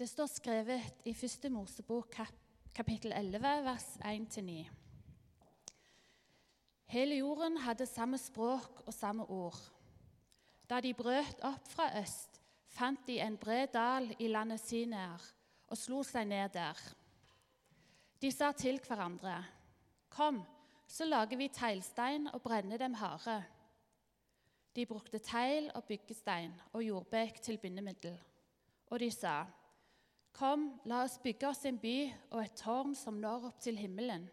Det står skrevet i første Mosebok kap kapittel 11, vers 1-9. Hele jorden hadde samme språk og samme ord. Da de brøt opp fra øst, fant de en bred dal i landet Sinear og slo seg ned der. De sa til hverandre, 'Kom, så lager vi teglstein og brenner dem harde.' De brukte tegl og byggestein og jordbek til bindemiddel. Og de sa, Kom, la oss bygge oss en by og et tårn som når opp til himmelen,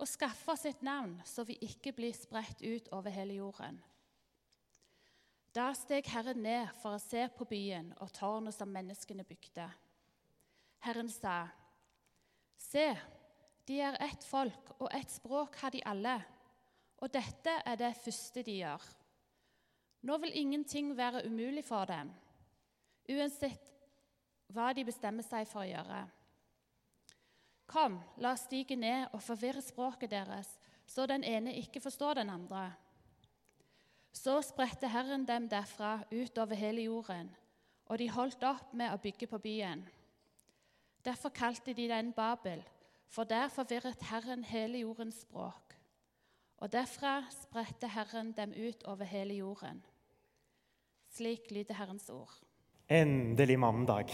og skaffe oss et navn, så vi ikke blir spredt ut over hele jorden. Da steg Herren ned for å se på byen og tårnet som menneskene bygde. Herren sa, Se, de er ett folk, og ett språk har de alle, og dette er det første de gjør. Nå vil ingenting være umulig for dem. Uansett hva de bestemmer seg for å gjøre. Kom, la oss stige ned og forvirre språket deres, så den ene ikke forstår den andre. Så spredte Herren dem derfra utover hele jorden, og de holdt opp med å bygge på byen. Derfor kalte de den Babel, for der forvirret Herren hele jordens språk. Og derfra spredte Herren dem ut over hele jorden. Slik lyder Herrens ord. Endelig mandag.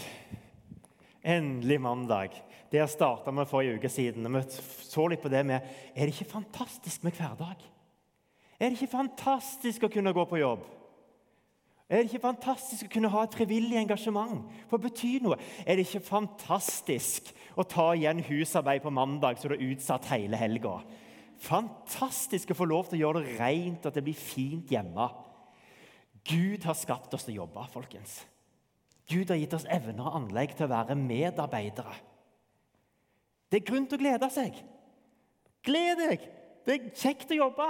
Endelig mandag. Det starta vi forrige uke siden. Vi så litt på det med Er det ikke fantastisk med hverdag? Er det ikke fantastisk å kunne gå på jobb? Er det ikke fantastisk å kunne ha et frivillig engasjement? For det betyr noe. Er det ikke fantastisk å ta igjen husarbeid på mandag så du er utsatt hele helga? Fantastisk å få lov til å gjøre det rent, at det blir fint hjemme. Gud har skapt oss til å jobbe, folkens. Gud har gitt oss evner og anlegg til å være medarbeidere. Det er grunn til å glede seg. Gled deg! Det er kjekt å jobbe.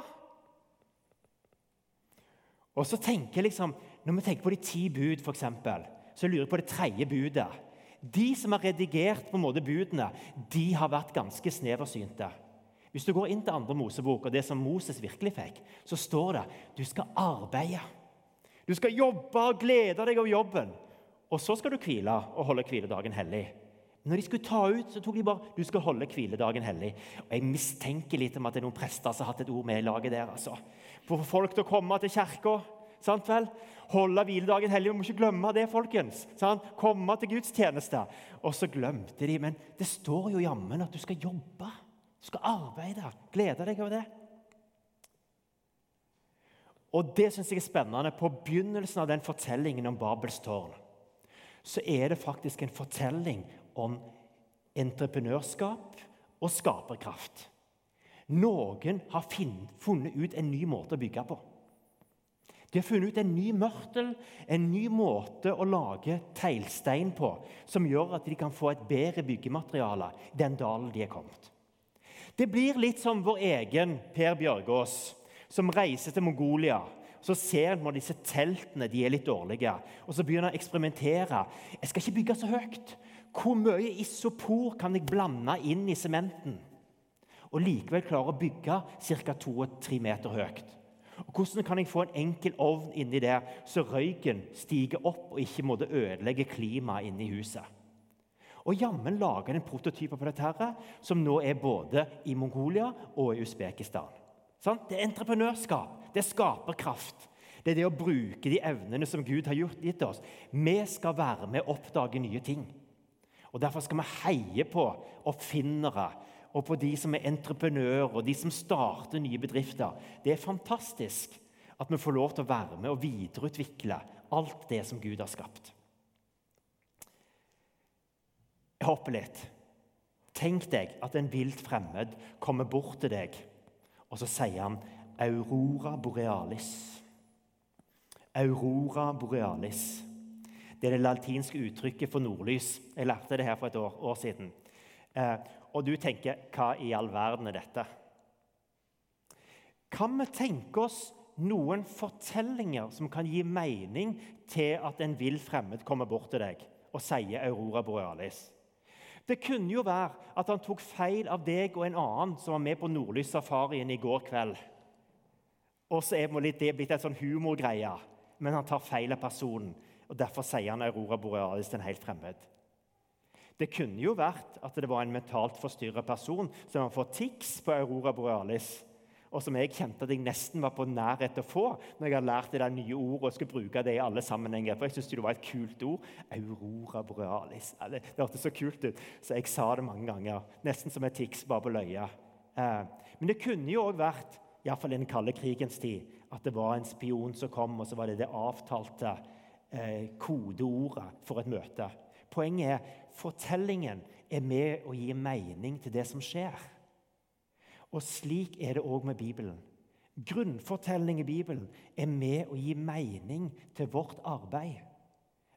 Og så tenker liksom, Når vi tenker på de ti bud, for eksempel, så lurer jeg på det tredje budet. De som har redigert på en måte budene, de har vært ganske sneversynte. Hvis du går inn til andre Mosebok og det som Moses virkelig fikk, så står det du skal arbeide. Du skal jobbe og glede deg over jobben. Og så skal du hvile og holde hviledagen hellig. Når de skulle ta ut, så tok de bare du skal holde hviledagen hellig. Og Jeg mistenker litt om at det er noen prester som har hatt et ord med i laget der. altså. For folk til å komme til kirka. Sant vel? Holde hviledagen hellig. Vi må ikke glemme det, folkens. Sant? Komme til gudstjeneste. Og så glemte de. Men det står jo jammen at du skal jobbe. Du skal arbeide. Glede deg over det. Og det syns jeg er spennende. På begynnelsen av den fortellingen om Babels tårn så er det faktisk en fortelling om entreprenørskap og skaperkraft. Noen har funnet ut en ny måte å bygge på. De har funnet ut en ny mørtel, en ny måte å lage teglstein på, som gjør at de kan få et bedre byggemateriale den dalen de er kommet. Det blir litt som vår egen Per Bjørgaas, som reiser til Mongolia så ser man disse teltene de er litt dårlige. Og så begynner han å eksperimentere. Jeg skal ikke bygge så høyt. Hvor mye isopor kan jeg blande inn i sementen? Og likevel klare å bygge ca. 2-3 meter høyt. Og Hvordan kan jeg få en enkel ovn inni der, så røyken stiger opp og ikke måtte ødelegge klimaet inne i huset? Og jammen lager en prototyper på dette, her, som nå er både i Mongolia og i Usbekistan. Det er entreprenørskap. Det er skaperkraft. Det er det å bruke de evnene som Gud har gitt oss. Vi skal være med å oppdage nye ting. Og Derfor skal vi heie på oppfinnere og på de som er entreprenører og de som starter nye bedrifter. Det er fantastisk at vi får lov til å være med og videreutvikle alt det som Gud har skapt. Jeg hopper litt. Tenk deg at en vilt fremmed kommer bort til deg, og så sier han Aurora borealis. Aurora borealis. Det er det latinske uttrykket for nordlys. Jeg lærte det her for et år, år siden. Eh, og du tenker hva i all verden er dette? Kan vi tenke oss noen fortellinger som kan gi mening til at en vill fremmed kommer bort til deg og sier Aurora borealis? Det kunne jo være at han tok feil av deg og en annen som var med på nordlyssafarien i går kveld. Og så er det blitt en sånn humorgreie, men han tar feil av personen. og Derfor sier han Aurora Borealis til en helt fremmed. Det kunne jo vært at det var en mentalt forstyrra person som har fått tics på Aurora Borealis, og som jeg kjente at jeg nesten var på nærhet til å få når jeg hadde lært det der nye ordet og skulle bruke det i alle sammenhenger. For jeg syntes det var et kult ord. Aurora Borealis. Det, det hørtes så kult ut, så jeg sa det mange ganger. Nesten som et tics bare på løya. Eh, men det kunne jo òg vært, iallfall i den kalde krigens tid, at det var en spion som kom, og så var det det avtalte eh, kodeordet for et møte. Poenget er fortellingen er med å gi mening til det som skjer. Og slik er det òg med Bibelen. Grunnfortelling i Bibelen er med å gi mening til vårt arbeid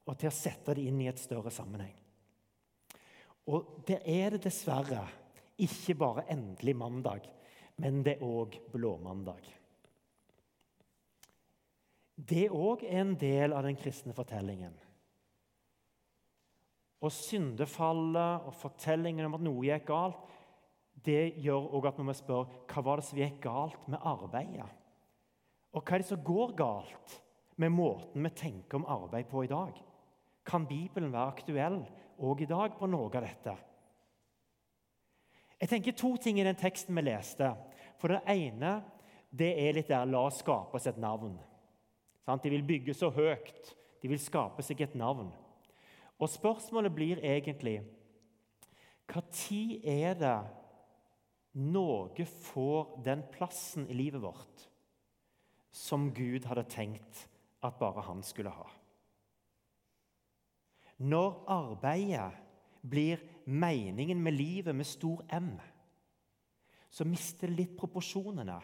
og til å sette det inn i et større sammenheng. Og der er det dessverre ikke bare endelig mandag, men det er òg blåmandag. Det òg er en del av den kristne fortellingen. Og syndefallet og fortellingen om at noe gikk galt, det gjør også at når vi spør hva var det som gikk galt med arbeidet, og hva er det som går galt med måten vi tenker om arbeid på i dag, kan Bibelen være aktuell òg i dag på noe av dette? Jeg tenker to ting i den teksten vi leste. For det ene det er litt der 'la oss skape oss et navn'. De vil bygge så høyt. De vil skape seg et navn. Og spørsmålet blir egentlig Når er det noe får den plassen i livet vårt som Gud hadde tenkt at bare han skulle ha? Når arbeidet blir meningen med livet med stor M, så mister det litt proporsjonene.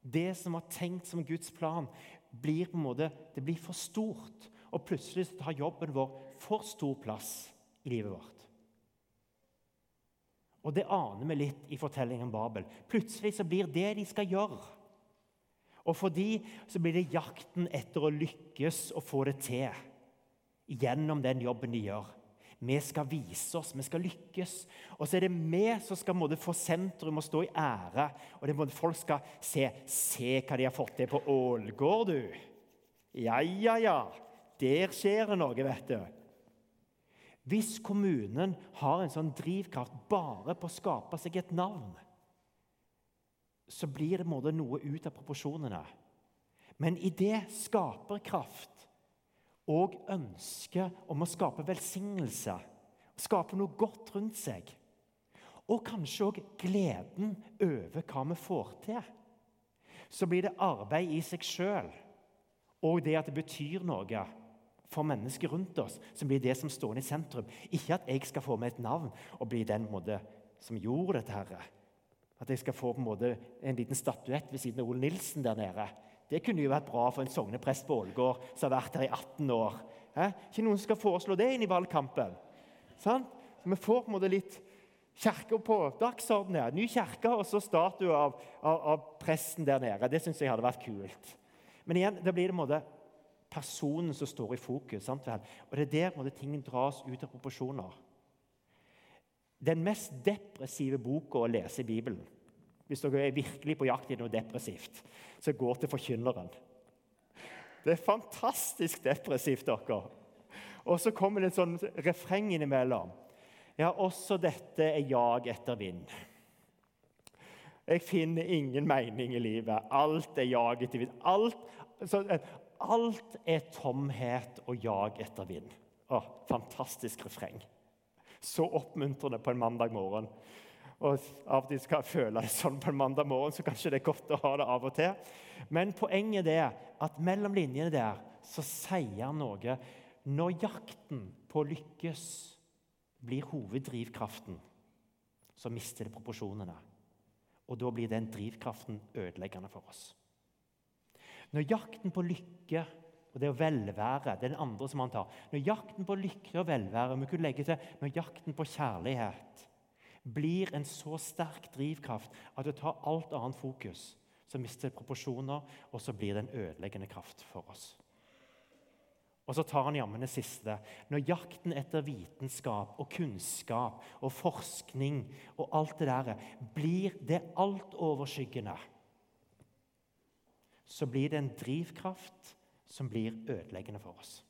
Det som var tenkt som Guds plan, blir på en måte, det blir for stort. Og plutselig tar jobben vår for stor plass i livet vårt. Og det aner vi litt i fortellingen om Babel. Plutselig så blir det de skal gjøre. Og for de så blir det jakten etter å lykkes og få det til gjennom den jobben de gjør. Vi skal vise oss, vi skal lykkes. Og så er det vi som skal få sentrum og stå i ære. Og det måtte folk skal se Se hva de har fått til på Ålgård, du. Ja, ja, ja. Der skjer det noe, vet du. Hvis kommunen har en sånn drivkraft bare på å skape seg et navn, så blir det noe ut av proporsjonene. Men i det skaperkraft og ønske om å skape velsignelse, skape noe godt rundt seg, og kanskje òg gleden over hva vi får til, så blir det arbeid i seg sjøl, og det at det betyr noe for mennesker rundt oss, som blir det som står i sentrum. Ikke at jeg skal få meg et navn og bli den måte, som gjorde dette. Herre. At jeg skal få på en, måte, en liten statuett ved siden av Ole Nilsen der nede. Det kunne jo vært bra for en sogneprest på Ålgård som har vært her i 18 år. Eh? Ikke noen skal foreslå det inn i valgkampen. Sånn? Så vi får på en måte litt kirke på dagsordenen. Ny kirke og så statue av, av, av, presten der nede. Det syns jeg hadde vært kult. Men igjen, da blir det en måte personen som står i fokus. Sant vel? Og Det er der måtte ting dras ut av proporsjoner. Den mest depressive boka å lese i Bibelen, hvis dere er virkelig på jakt i noe depressivt, så gå til Forkynneren. Det er fantastisk depressivt, dere. Og så kommer det en sånn refreng innimellom. Ja, også dette er jag etter vind. Jeg finner ingen mening i livet. Alt er jag etter vind. Alt, så, Alt er tomhet og jag etter vind. Å, fantastisk refreng. Så oppmuntrende på en mandag morgen. Og Av og til skal jeg føle det sånn på en mandag morgen, så kanskje det er godt å ha det av og til. Men poenget er at mellom linjene der så sier han noe Når jakten på lykkes blir hoveddrivkraften, så mister det proporsjonene. Og da blir den drivkraften ødeleggende for oss. Når jakten på lykke og det å velvære det er den andre som han tar. Når jakten på lykke og velvære vi kunne legge til, når jakten på kjærlighet blir en så sterk drivkraft at det tar alt annet fokus, så mister det proporsjoner, og så blir det en ødeleggende kraft for oss. Og så tar han jammen det siste. Når jakten etter vitenskap og kunnskap og forskning og alt det der blir det altoverskyggende så blir det en drivkraft som blir ødeleggende for oss.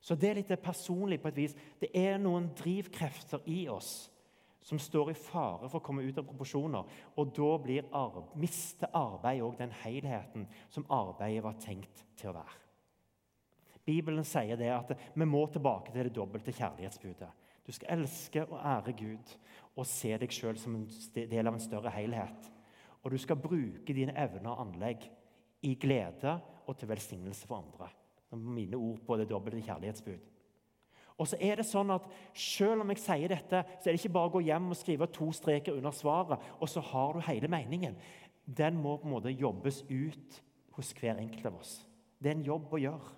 Så det er litt personlig på et vis. Det er noen drivkrefter i oss som står i fare for å komme ut av proporsjoner. Og da blir arbe mister arbeid òg den helheten som arbeidet var tenkt til å være. Bibelen sier det at vi må tilbake til det dobbelte kjærlighetsbudet. Du skal elske og ære Gud og se deg sjøl som en del av en større helhet. Og du skal bruke dine evner og anlegg i glede og til velsignelse for andre. Mine ord på det dobbelte kjærlighetsbud. Og så er det sånn at Selv om jeg sier dette, så er det ikke bare å gå hjem og skrive to streker under svaret, og så har du hele meningen. Den må på en måte jobbes ut hos hver enkelt av oss. Det er en jobb å gjøre.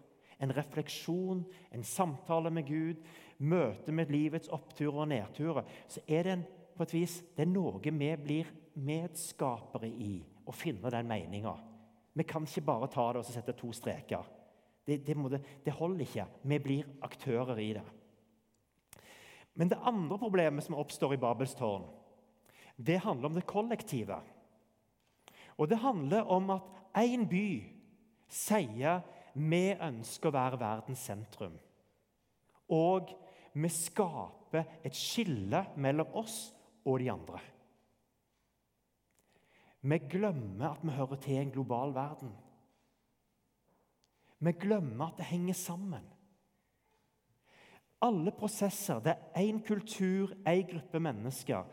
En refleksjon, en samtale med Gud, møte med livets oppturer og nedturer. Så er det en, på et vis det er noe vi blir medskapere i, å finne den meninga. Vi kan ikke bare ta det og sette to streker. Det, det, det, det holder ikke. Vi blir aktører i det. Men det andre problemet som oppstår i Babels tårn, det handler om det kollektive. Og det handler om at én by sier vi ønsker å være verdens sentrum. Og vi skaper et skille mellom oss og de andre. Vi glemmer at vi hører til en global verden. Vi glemmer at det henger sammen. Alle prosesser der én kultur, én gruppe mennesker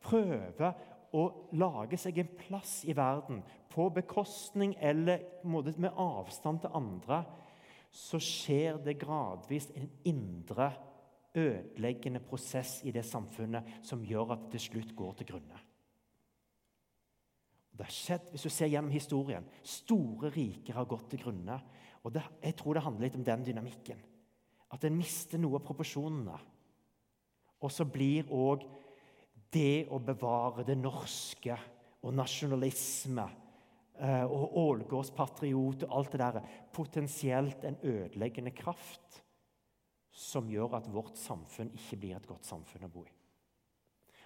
prøver å lage seg en plass i verden på bekostning eller med avstand til andre, så skjer det gradvis en indre ødeleggende prosess i det samfunnet som gjør at det til slutt går til grunne. Det har skjedd, Hvis du ser gjennom historien, store riker har gått til grunne og det, Jeg tror det handler litt om den dynamikken. At en mister noe av proporsjonene. Og så blir òg det å bevare det norske og nasjonalisme eh, og ålgårdspatriot og alt det der potensielt en ødeleggende kraft som gjør at vårt samfunn ikke blir et godt samfunn å bo i.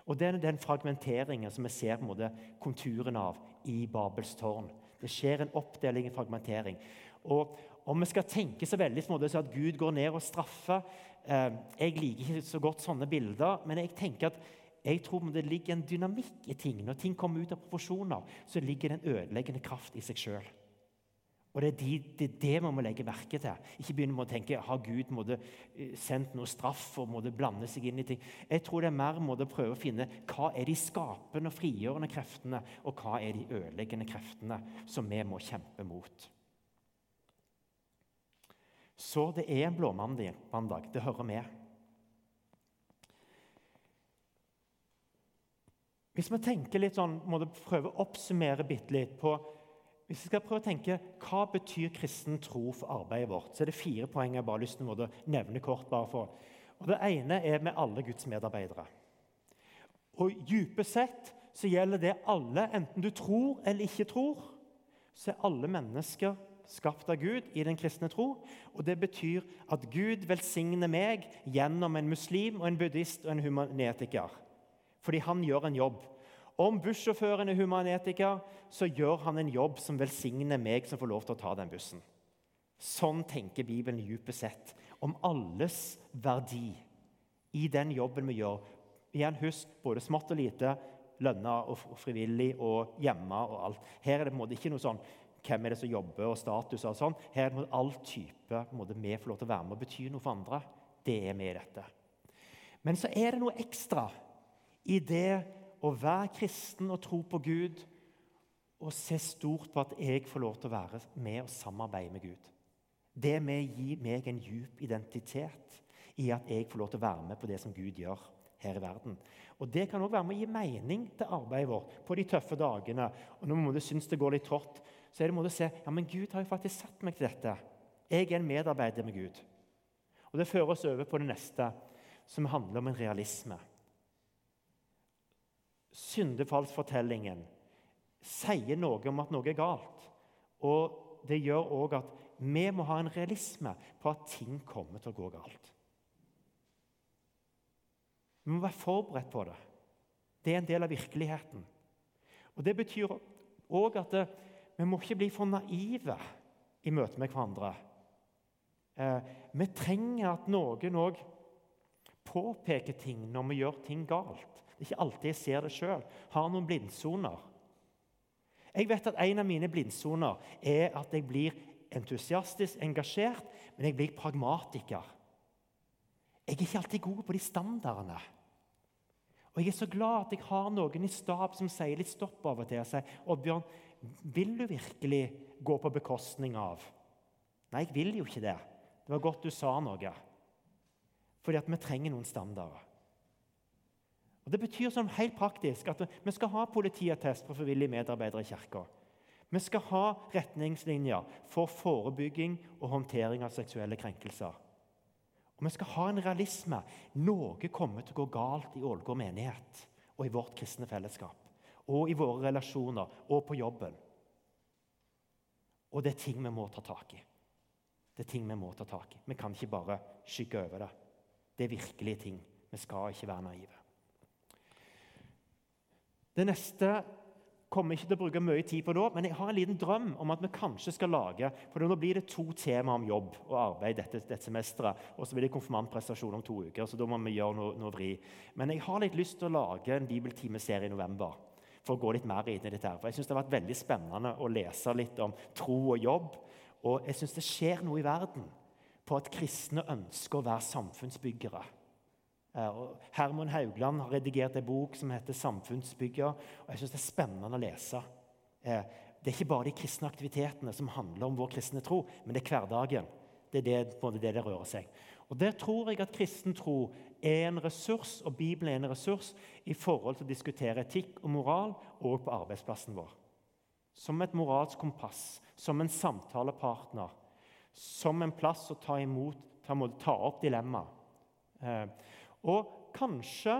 Og Det er den fragmenteringen som vi ser på en konturen av i Babels tårn. Det skjer en oppdeling, en fragmentering. Og om vi skal tenke så veldig så at Gud går ned og straffer eh, Jeg liker ikke så godt sånne bilder, men jeg tenker at jeg tror det ligger en dynamikk i ting. Når ting kommer ut av proporsjoner, så ligger det en ødeleggende kraft i seg sjøl. Og det er, de, det er, det vi må legge merke til. Ikke begynne med å tenke har Gud måtte, eh, sendt noe straff og måtte blande seg inn i ting. Jeg tror det er mer måte å prøve å finne hva er de skapende og frigjørende kreftene, og hva er de ødeleggende kreftene som vi må kjempe mot. Så det er en blåmandag. Det hører med. Hvis vi tenker litt sånn, må du prøve å oppsummere bitte litt på hvis vi skal prøve å tenke, Hva betyr kristen tro for arbeidet vårt? Så er det fire poeng jeg bare har lyst til å nevne kort. bare for. Og Det ene er med alle Guds medarbeidere. Og Dypest sett så gjelder det alle, enten du tror eller ikke tror. Så er alle mennesker skapt av Gud i den kristne tro. Og Det betyr at Gud velsigner meg gjennom en muslim, og en buddhist og en humanetiker. Fordi han gjør en jobb. Om bussjåføren er humanetiker, så gjør han en jobb som velsigner meg som får lov til å ta den bussen. Sånn tenker Bibelen dypest sett om alles verdi i den jobben vi gjør. Igjen, Husk både smått og lite, lønna og frivillig og hjemme og alt. Her er det på en måte ikke noe sånn hvem er det som jobber, og status og sånn. Her er det all type måte, vi får lov til å være med og bety noe for andre. Det er med i dette. Men så er det noe ekstra i det å være kristen og tro på Gud og se stort på at jeg får lov til å være med og samarbeide med Gud. Det med å gi meg en djup identitet i at jeg får lov til å være med på det som Gud gjør her i verden. Og Det kan også være med å gi mening til arbeidet vårt på de tøffe dagene. Og Når vi syns det går litt trått, så er det måte å se ja, men Gud har jo faktisk satt meg til dette. Jeg er en medarbeider med Gud. Og Det fører oss over på det neste, som handler om en realisme. Syndefallsfortellingen sier noe om at noe er galt. Og det gjør òg at vi må ha en realisme på at ting kommer til å gå galt. Vi må være forberedt på det. Det er en del av virkeligheten. Og Det betyr òg at vi må ikke bli for naive i møte med hverandre. Eh, vi trenger at noen òg påpeker ting når vi gjør ting galt. Det er ikke alltid jeg ser det sjøl. Har noen blindsoner. Jeg vet at En av mine blindsoner er at jeg blir entusiastisk engasjert, men jeg blir pragmatiker. Jeg er ikke alltid god på de standardene. Og Jeg er så glad at jeg har noen i stab som sier litt stopp av og til. og sier, Oddbjørn, vil du virkelig gå på bekostning av Nei, jeg vil jo ikke det. Det var godt du sa noe. Fordi at vi trenger noen standarder. Og Det betyr sånn helt praktisk at vi skal ha politiattest for frivillige medarbeidere i kirka. Vi skal ha retningslinjer for forebygging og håndtering av seksuelle krenkelser. Og vi skal ha en realisme. Noe kommer til å gå galt i Ålgård menighet og i vårt kristne fellesskap. Og i våre relasjoner og på jobben. Og det er ting vi må ta tak i. Det er ting Vi må ta tak i. Vi kan ikke bare skygge over det. Det er virkelige ting. Vi skal ikke være naive. Det neste kommer ikke til å bruke mye tid på nå, men jeg har en liten drøm om at vi kanskje skal lage for Nå blir det to tema om jobb og arbeid dette, dette semesteret. Og så blir det konfirmantprestasjon om to uker, så da må vi gjøre noe, noe, vri. Men jeg har litt lyst til å lage en bibeltimeserie i november. For å gå litt mer inn i dette. her. For jeg synes Det har vært veldig spennende å lese litt om tro og jobb. Og jeg syns det skjer noe i verden på at kristne ønsker å være samfunnsbyggere. Eh, Herman Haugland har redigert en bok som heter 'Samfunnsbygger'. jeg synes Det er spennende å lese. Eh, det er ikke bare de kristne aktivitetene som handler om vår kristne tro, men det er hverdagen. Det er det, det, det, det rører seg. Og Der tror jeg at kristen tro er en ressurs, og Bibelen er en ressurs i forhold til å diskutere etikk og moral òg på arbeidsplassen vår. Som et moralsk kompass, som en samtalepartner, som en plass å ta imot, ta, opp dilemmaer. Og kanskje,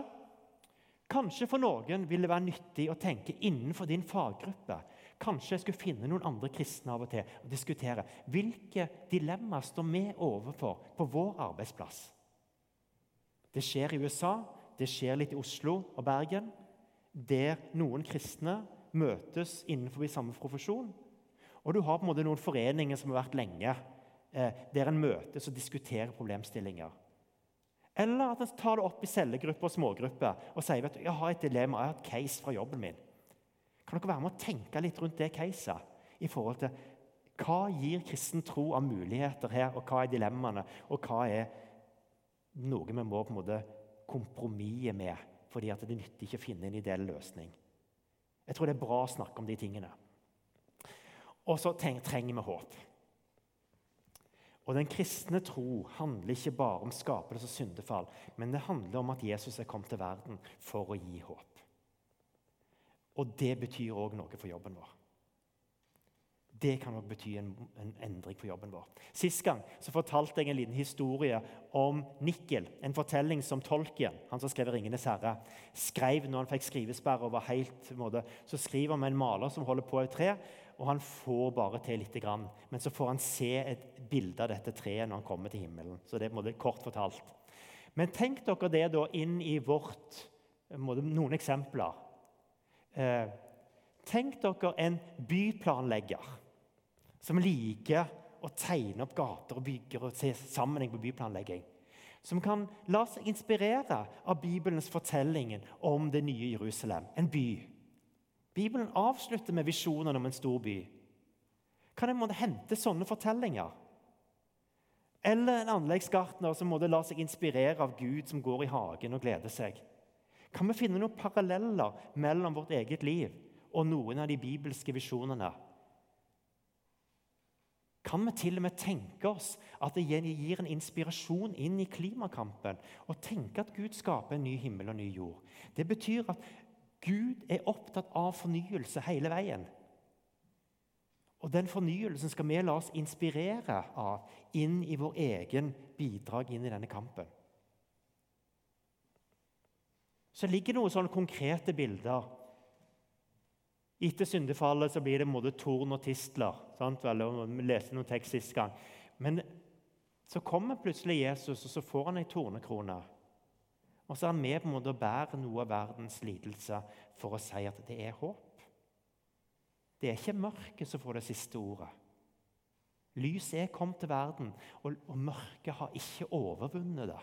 kanskje for noen vil det være nyttig å tenke innenfor din faggruppe. Kanskje jeg skulle finne noen andre kristne av og til og diskutere hvilke dilemmaer står vi overfor på vår arbeidsplass. Det skjer i USA, det skjer litt i Oslo og Bergen, der noen kristne møtes innenfor samme profesjon. Og du har på en måte noen foreninger som har vært lenge, eh, der en møtes og diskuterer problemstillinger. Eller at en tar det opp i cellegrupper og smågrupper og sier vet du, jeg har et dilemma, jeg har et case fra jobben min. Kan dere være med å tenke litt rundt det caset i forhold til hva gir kristen tro av muligheter her, og hva er dilemmaene, og hva er noe vi må på en måte kompromisse med fordi at det nytter ikke å finne en ideell løsning. Jeg tror det er bra å snakke om de tingene. Og så trenger vi håp. Og Den kristne tro handler ikke bare om skapelse og syndefall, men det handler om at Jesus er kommet til verden for å gi håp. Og det betyr òg noe for jobben vår. Det kan nok bety en, en, endring for jobben vår. Sist gang så fortalte jeg en liten historie om Nikkel. En fortelling som Tolkien, han som skrev 'Ringenes herre', skrev når han fikk skrivesperre. og var helt, måte, Så skriver han med en maler som holder på et tre og han får bare til lite grann. Men så får han se et bilde av dette treet når han kommer til himmelen. Så det er kort fortalt. Men tenk dere det da inn i vårt Noen eksempler. Eh, tenk dere en byplanlegger som liker å tegne opp gater og bygger og se sammenheng på byplanlegging. Som kan la seg inspirere av Bibelens fortelling om det nye Jerusalem. En by Bibelen avslutter med visjonen om en stor by. Kan en hente sånne fortellinger? Eller en anleggsgartner som måtte la seg inspirere av Gud som går i hagen og gleder seg? Kan vi finne noen paralleller mellom vårt eget liv og noen av de bibelske visjonene? Kan vi til og med tenke oss at det gir en inspirasjon inn i klimakampen? Og tenke at Gud skaper en ny himmel og ny jord? Det betyr at Gud er opptatt av fornyelse hele veien. Og Den fornyelsen skal vi la oss inspirere av inn i vår egen bidrag inn i denne kampen. Så ligger det noen sånne konkrete bilder. Etter syndefallet så blir det måte torn og tistler. Sant? Vi leste noen tekst sist gang. Men så kommer plutselig Jesus, og så får han ei tornekrone. Og så er han med på en måte å bære noe av verdens lidelse for å si at det er håp. Det er ikke mørket som får det siste ordet. Lyset er kommet til verden, og, og mørket har ikke overvunnet det.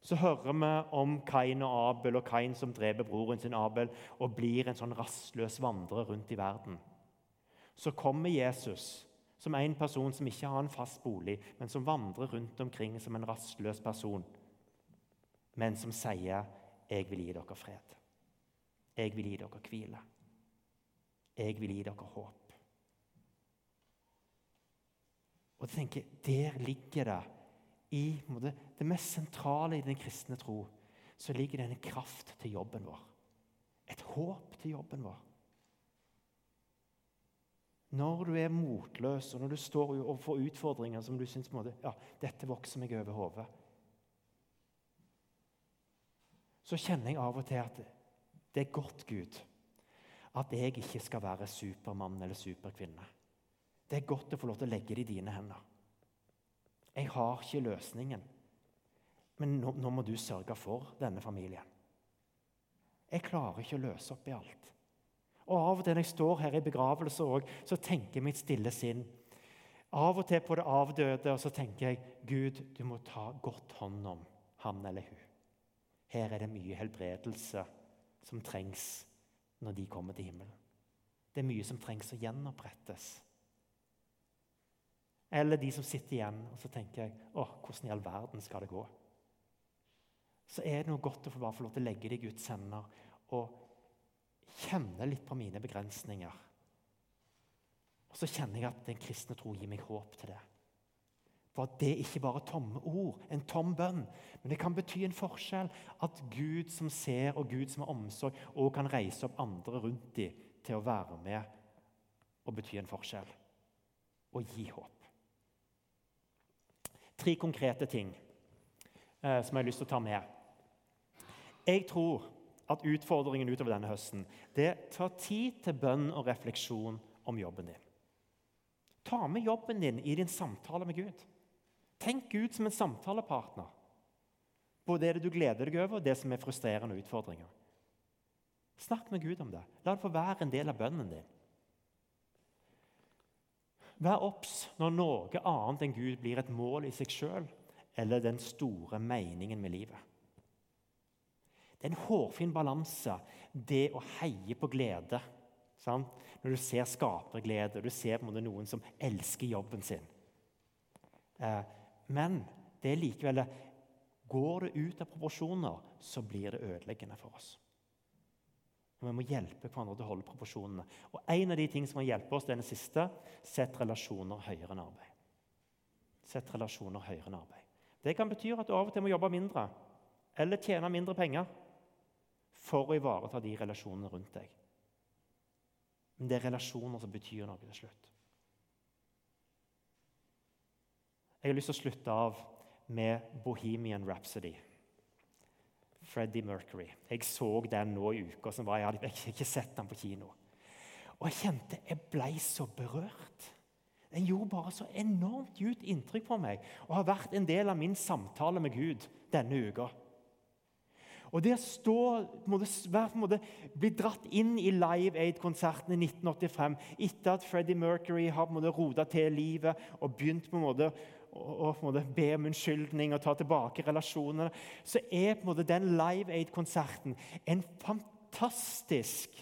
Så hører vi om Kain og Abel, og Kain som dreper broren sin Abel og blir en sånn rastløs vandrer rundt i verden. Så kommer Jesus som en person som ikke har en fast bolig, men som vandrer rundt omkring som en rastløs person, men som sier 'Jeg vil gi dere fred'. Jeg vil gi dere hvile. Jeg vil gi dere håp. Og jeg tenker, Der ligger det, i det mest sentrale i den kristne tro, så ligger det en kraft til jobben vår. Et håp til jobben vår. Når du er motløs, og når du står overfor utfordringer som du syns ja, dette vokser meg over hodet, så kjenner jeg av og til at det er godt, Gud, at jeg ikke skal være supermann eller superkvinne. Det er godt å få lov til å legge det i dine hender. Jeg har ikke løsningen, men nå, nå må du sørge for denne familien. Jeg klarer ikke å løse opp i alt. Og Av og til når jeg står her i begravelse så tenker mitt stille sinn Av og til på det avdøde, og så tenker jeg Gud, du må ta godt hånd om han eller hun. Her er det mye helbredelse som trengs når de kommer til himmelen. Det er mye som trengs å gjenopprettes. Eller de som sitter igjen og så tenker jeg, å, hvordan i all verden skal det gå? Så er det noe godt å få bare få lov til å legge det i Guds hender og kjenne litt på mine begrensninger. Og så kjenner jeg at den kristne tro gir meg håp til det. For at det ikke bare tomme ord, en tom bønn, men det kan bety en forskjell. At Gud som ser, og Gud som har omsorg, også kan reise opp andre rundt dem til å være med og bety en forskjell. Og gi håp. Tre konkrete ting eh, som jeg har lyst til å ta med. Jeg tror at utfordringen utover denne høsten det tar tid til bønn og refleksjon om jobben din. Ta med jobben din i din samtale med Gud. Tenk Gud som en samtalepartner. Både det du gleder deg over, og det som er frustrerende utfordringer. Snakk med Gud om det. La det få være en del av bønnen din. Vær obs når noe annet enn Gud blir et mål i seg sjøl eller den store meningen med livet. Det er en hårfin balanse, det å heie på glede. Sant? Når du ser skaperglede, og du ser på noen som elsker jobben sin. Eh, men det er likevel Går det ut av proporsjoner, så blir det ødeleggende for oss. Og Vi må hjelpe hverandre til å holde proporsjonene. Og En av de tingene som må hjelpe oss, denne siste sett relasjoner høyere enn arbeid. Sett relasjoner høyere enn arbeid. Det kan bety at du av og til må jobbe mindre eller tjene mindre penger for å ivareta de relasjonene rundt deg. Men det er relasjoner som betyr noe til slutt. Jeg har lyst til å slutte av med Bohemian Rhapsody. Freddie Mercury. Jeg så den nå i uka som var. Jeg hadde ikke sett den på kino. Og jeg kjente jeg ble så berørt. Den gjorde bare så enormt dypt inntrykk på meg og har vært en del av min samtale med Gud denne uka. Og Det å stå, måtte, bli dratt inn i Live Aid-konserten i 1985 etter at Freddie Mercury har rota til livet og begynt på en måte og, måte be om unnskyldning og ta tilbake relasjonene, så er på en måte den Live Aid-konserten en fantastisk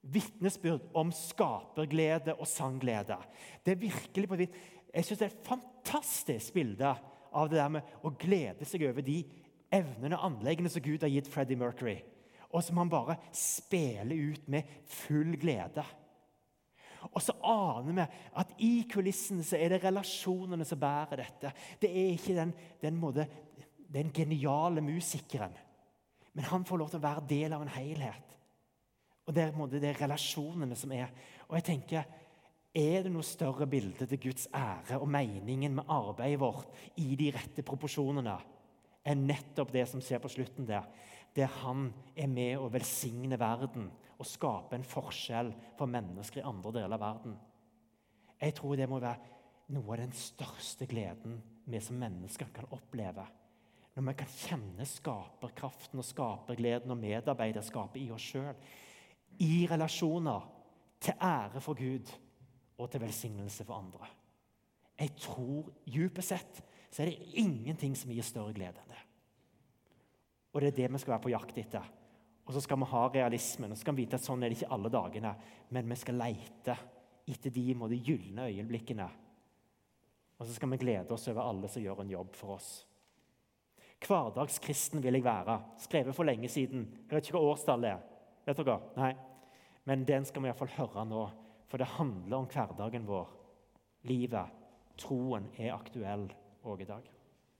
vitnesbyrd om skaperglede og sangglede. Det er virkelig på vidt. Jeg synes det er et fantastisk bilde av det der med å glede seg over de evnene og anleggene som Gud har gitt Freddie Mercury, og som han bare spiller ut med full glede. Og så aner vi at i kulissene så er det relasjonene som bærer dette. Det er ikke den, den, måte, den geniale musikeren, men han får lov til å være del av en helhet. Og Det er, måte, det er relasjonene som er. Og jeg tenker, Er det noe større bilde til Guds ære og meningen med arbeidet vårt i de rette proporsjonene enn nettopp det som skjer på slutten der? Der han er med å velsigne verden og skape en forskjell for mennesker i andre deler av verden. Jeg tror det må være noe av den største gleden vi som mennesker kan oppleve. Når vi kan kjenne skaperkraften og skapergleden og medarbeiderskapet i oss sjøl. I relasjoner til ære for Gud og til velsignelse for andre. Jeg tror dypest sett så er det ingenting som gir større glede enn det. Og det er det vi skal være på jakt etter. Og så skal vi ha realismen og så skal vi vite at sånn er det ikke alle dagene. Men vi skal leite etter de de gylne øyeblikkene. Og så skal vi glede oss over alle som gjør en jobb for oss. Hverdagskristen vil jeg være. Skrevet for lenge siden. Jeg vet ikke hva årstallet er. Vet dere? Nei. Men den skal vi iallfall høre nå. For det handler om hverdagen vår. Livet. Troen er aktuell òg i dag.